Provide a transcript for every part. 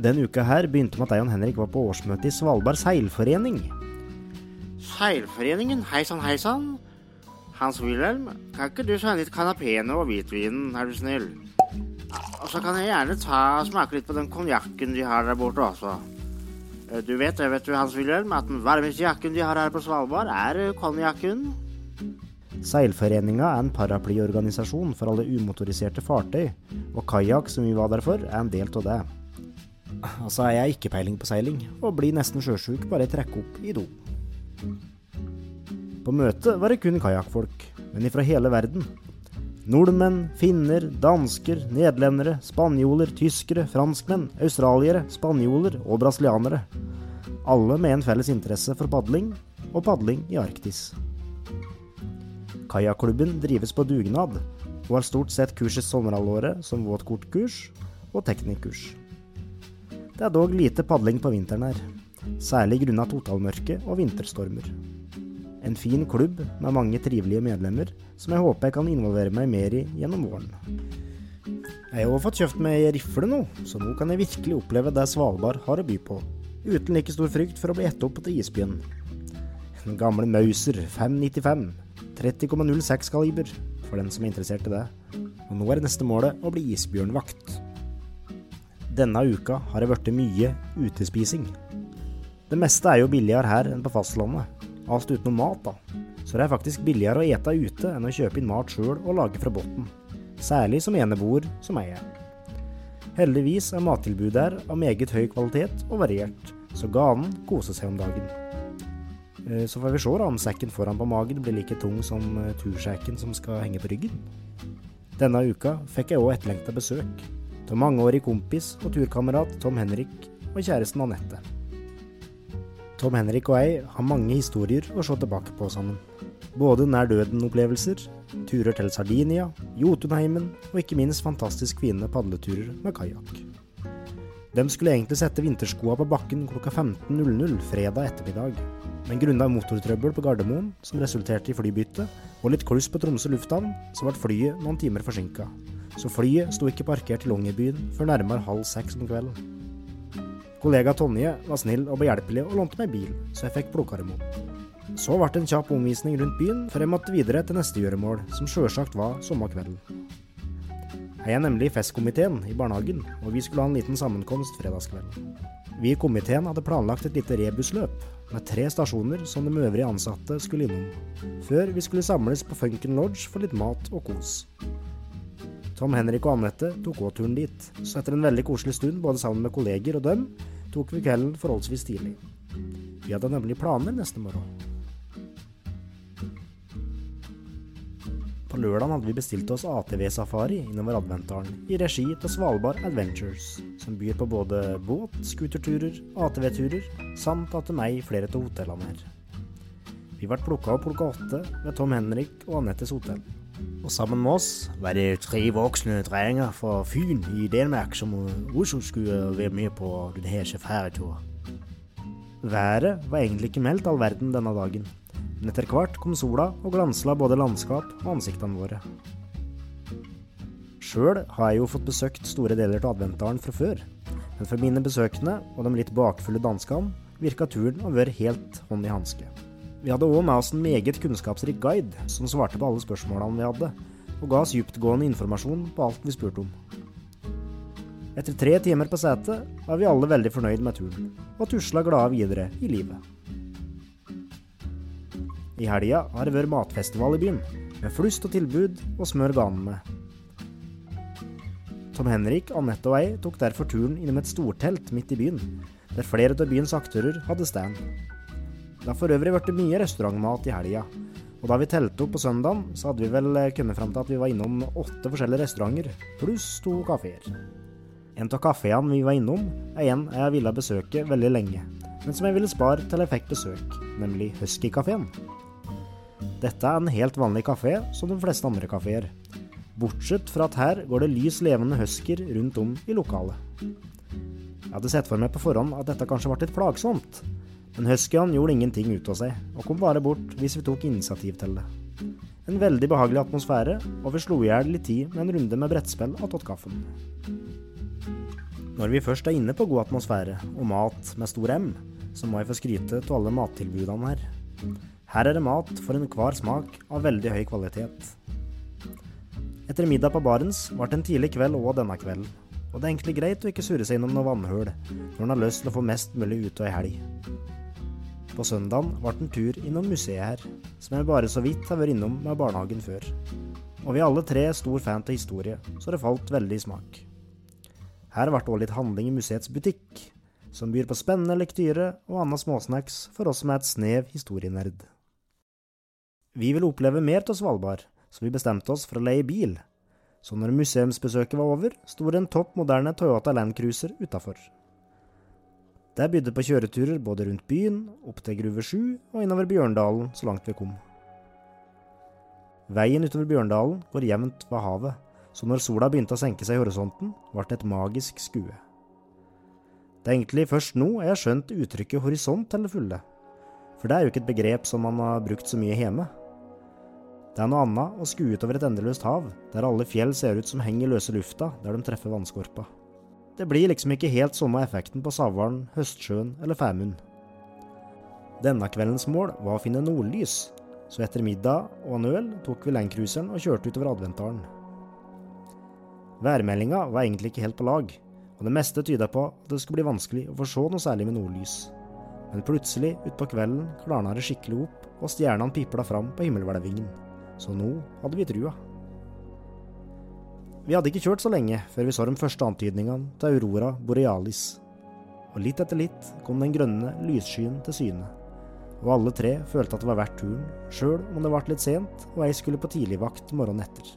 Denne uka her begynte med at jeg og Henrik var på årsmøte i Svalbard seilforening. Seilforeningen, hei sann, hei sann. Hans Wilhelm, kan ikke du sende litt kanapene og hvitvinen, er du snill? Og så kan jeg gjerne ta og smake litt på den konjakken de har der borte også. Eh, Du vet det, vet du, Hans Wilhelm, at den varmeste jakken de har her på Svalbard, er eh, konjakken. Seilforeninga er en paraplyorganisasjon for alle umotoriserte fartøy, og kajakk, som vi var der for, er en del av det. Altså er jeg ikke peiling på seiling, og blir nesten sjøsjuk bare jeg trekker opp i do. På møtet var det kun kajakkfolk, men ifra hele verden. Nordmenn, finner, dansker, nederlendere, spanjoler, tyskere, franskmenn, australiere, spanjoler og brasilianere. Alle med en felles interesse for padling, og padling i Arktis. Kajakklubben drives på dugnad, og har stort sett kurset sommerhalvåret som våtkortkurs og teknikkurs. Det er dog lite padling på vinteren her, særlig grunna totalmørke og vinterstormer. En fin klubb med mange trivelige medlemmer, som jeg håper jeg kan involvere meg mer i gjennom våren. Jeg har også fått kjøpt meg rifle nå, så nå kan jeg virkelig oppleve det Svalbard har å by på, uten like stor frykt for å bli ett opp til isbyen. Den gamle Mauser 595, 30,06 kaliber, for den som er interessert i det. Og nå er neste målet å bli isbjørnvakt. Denne uka har det blitt mye utespising. Det meste er jo billigere her enn på fastlandet. Alt utenom mat, da. Så det er faktisk billigere å ete ute enn å kjøpe inn mat sjøl og lage fra bunnen. Særlig som eneboer som jeg er. Heldigvis er mattilbudet her av meget høy kvalitet og variert, så ganen koser seg om dagen. Eh, Så får vi se om sekken foran på magen blir like tung som eh, tursekken som skal henge på ryggen. Denne uka fikk jeg òg etterlengta besøk av mangeårig kompis og turkamerat Tom Henrik og kjæresten Anette. Tom Henrik og jeg har mange historier å se tilbake på sammen. Både nær døden-opplevelser, turer til Sardinia, Jotunheimen og ikke minst fantastisk fine padleturer med kajakk. De skulle egentlig sette vinterskoa på bakken klokka 15.00 fredag ettermiddag, men grunnet motortrøbbel på Gardermoen, som resulterte i flybytte, og litt kluss på Tromsø lufthavn, så ble flyet noen timer forsinka. Så flyet sto ikke parkert i Longyearbyen før nærmere halv seks om kvelden. Kollega Tonje var snill og behjelpelig og lånte meg bil, så jeg fikk plukka dem opp. Så ble det en kjapp omvisning rundt byen, før jeg måtte videre til neste gjøremål, som sjølsagt var sommerkvelden. Jeg er nemlig i festkomiteen i barnehagen, og vi skulle ha en liten sammenkomst fredagskvelden. Vi i komiteen hadde planlagt et lite rebusløp, med tre stasjoner som de øvrige ansatte skulle innom, før vi skulle samles på Funken Lodge for litt mat og kos. Tom Henrik og Anette tok òg turen dit, så etter en veldig koselig stund både sammen med kolleger og dem, tok vi kvelden forholdsvis tidlig. Vi hadde nemlig planer neste morgen. På lørdag hadde vi bestilt oss ATV-safari innover Adventdalen i regi til Svalbard Adventures, som byr på både båt, scooterturer, ATV-turer, samt at de eier flere av hotellene her. Vi ble plukka opp klokka åtte ved Tom Henrik og Anettes hotell. Og sammen med oss var det tre voksne drenger fra Fyn i Danmark som også skulle være med på denne safarituren. Været var egentlig ikke meldt all verden denne dagen, men etter hvert kom sola og glansla både landskap og ansiktene våre. Sjøl har jeg jo fått besøkt store deler av Adventdalen fra før, men for mine besøkende og de litt bakfulle danskene virka turen å være helt hånd i hanske. Vi hadde òg med oss en meget kunnskapsrik guide som svarte på alle spørsmålene vi hadde, og ga oss dyptgående informasjon på alt vi spurte om. Etter tre timer på setet var vi alle veldig fornøyd med turen, og tusla glade videre i livet. I helga har det vært matfestival i byen, med flust og tilbud og smør ganene. Tom Henrik, Anette og jeg tok derfor turen innom et stortelt midt i byen, der flere av byens aktører hadde stand. Det har for øvrig blitt mye restaurantmat i helga, og da vi telte opp på søndagen, så hadde vi vel kommet fram til at vi var innom åtte forskjellige restauranter, pluss to kafeer. En av kafeene vi var innom, er en jeg ville besøke veldig lenge, men som jeg ville spare til jeg fikk besøk, nemlig Husky-kafeen. Dette er en helt vanlig kafé, som de fleste andre kafeer, bortsett fra at her går det lys levende husker rundt om i lokalet. Jeg hadde sett for meg på forhånd at dette kanskje ble litt plagsomt, men huskyen gjorde ingenting ut av seg, og kom bare bort hvis vi tok initiativ til det. En veldig behagelig atmosfære, og vi slo i hjel litt tid med en runde med brettspill attåt kaffen. Når vi først er inne på god atmosfære og mat med stor M, så må jeg få skryte av alle mattilbudene her. Her er det mat for enhver smak av veldig høy kvalitet. Etter middag på Barents ble det en tidlig kveld òg denne kvelden, og det er egentlig greit å ikke surre seg innom noe vannhøl når en har lyst til å få mest mulig ut av ei helg. På søndagen ble det en tur innom museet her, som jeg bare så vidt har vært innom med barnehagen før. Og vi er alle tre stor fan av historie, så det falt veldig i smak. Her ble det òg litt handling i museets butikk, som byr på spennende lektyre og anna småsnacks for oss som er et snev historienerd. Vi ville oppleve mer av Svalbard, så vi bestemte oss for å leie bil. Så når museumsbesøket var over, sto det en topp moderne Toyota Landcruiser utafor. Det bydde på kjøreturer både rundt byen, opp til Gruve 7 og innover Bjørndalen så langt vi kom. Veien utover Bjørndalen går jevnt ved havet, så når sola begynte å senke seg i horisonten, ble det et magisk skue. Det er egentlig først nå jeg har skjønt uttrykket horisont til det fulle, for det er jo ikke et begrep som man har brukt så mye hjemme. Det er noe annet å skue utover et endeløst hav, der alle fjell ser ut som henger i løse lufta der de treffer vannskorpa. Det blir liksom ikke helt samme effekten på Savaren, Høstsjøen eller Femund. Denne kveldens mål var å finne nordlys, så etter middag og en øl tok vi landcruiseren og kjørte utover Adventdalen. Værmeldinga var egentlig ikke helt på lag, og det meste tyda på at det skulle bli vanskelig å få se noe særlig med nordlys. Men plutselig, utpå kvelden, klarna det skikkelig opp, og stjernene pipla fram på himmelhvelvingen. Så nå hadde vi trua. Vi hadde ikke kjørt så lenge før vi så de første antydningene til Aurora borealis. Og litt etter litt kom den grønne lysskyen til syne. Og alle tre følte at det var verdt turen, sjøl om det ble litt sent og jeg skulle på tidligvakt morgenen etter.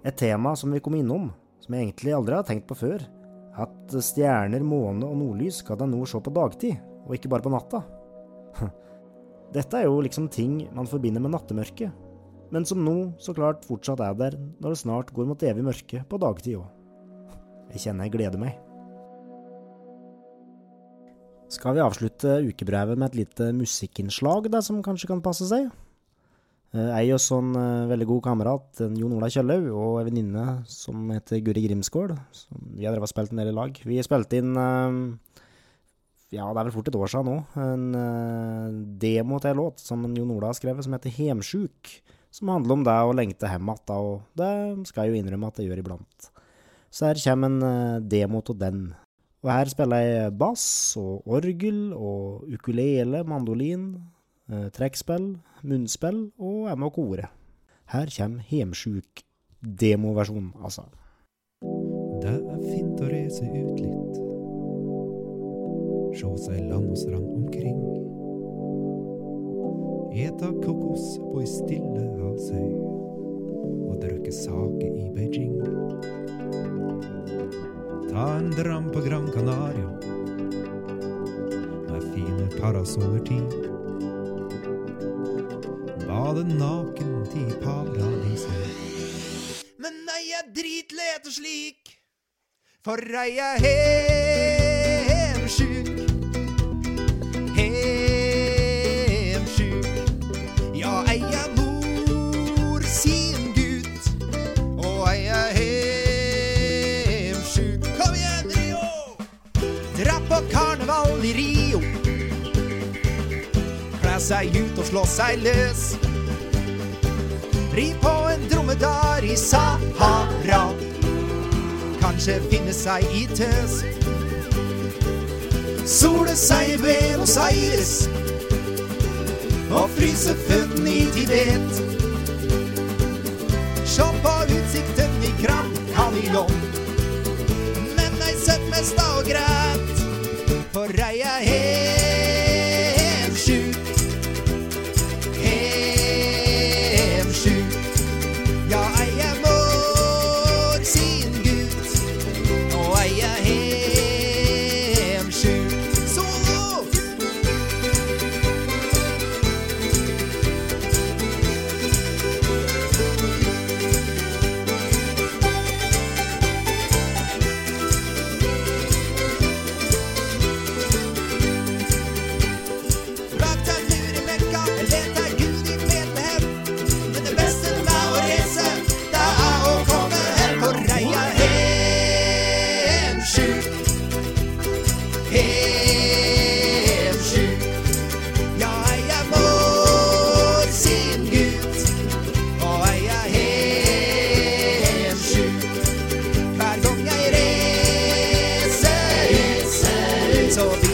Et tema som vi kom innom, som jeg egentlig aldri har tenkt på før, at stjerner, måne og nordlys skal en nå se på dagtid, og ikke bare på natta. Dette er jo liksom ting man forbinder med nattemørket, men som nå så klart fortsatt er der når det snart går mot evig mørke på dagtid òg. Jeg kjenner jeg gleder meg. Skal vi avslutte ukebrevet med et lite musikkinnslag, det som kanskje kan passe seg? Jeg og sånn veldig god kamerat, Jon Ola Kjøllaug, og ei venninne som heter Guri Grimskål. Vi har drevet og spilt en del i lag. Vi spilte inn ja, det er vel fort et år siden nå, en demo til en låt som Jon Ola har skrevet, som heter Hemsjuk. Som handler om det å lengte hjem igjen, og det skal jeg jo innrømme at jeg gjør iblant. Så her kommer en demo av den. Og her spiller jeg bass og orgel og ukulele, mandolin, trekkspill, munnspill og jeg må kore. Her kommer Hemsjuk demoversjon, altså. Det er fint å reise ut litt. Sjå seg land og strand omkring. Eta kokos på ei stille havsøy. Og drikke sake i Beijing. Ta en dram på Gran Canaria. Med fine parasoller tid. Bade naken til paradiset. Men nei, jeg dritlei etter slik, for jeg er hemsjuk. Ja, jeg er mor sin gutt, og jeg er hemsjuk. Kom igjen, Rio! Dra på karneval i Rio. Kle seg ut og slå seg løs. Ri på en dromedar i Sahara. Kanskje finne seg i tøs. Sole seg i Buenos Aires. Og fryse føttene i Tibet. Se på utsikten i Gran Canyon. Men ei søtt mest og greit, episodio.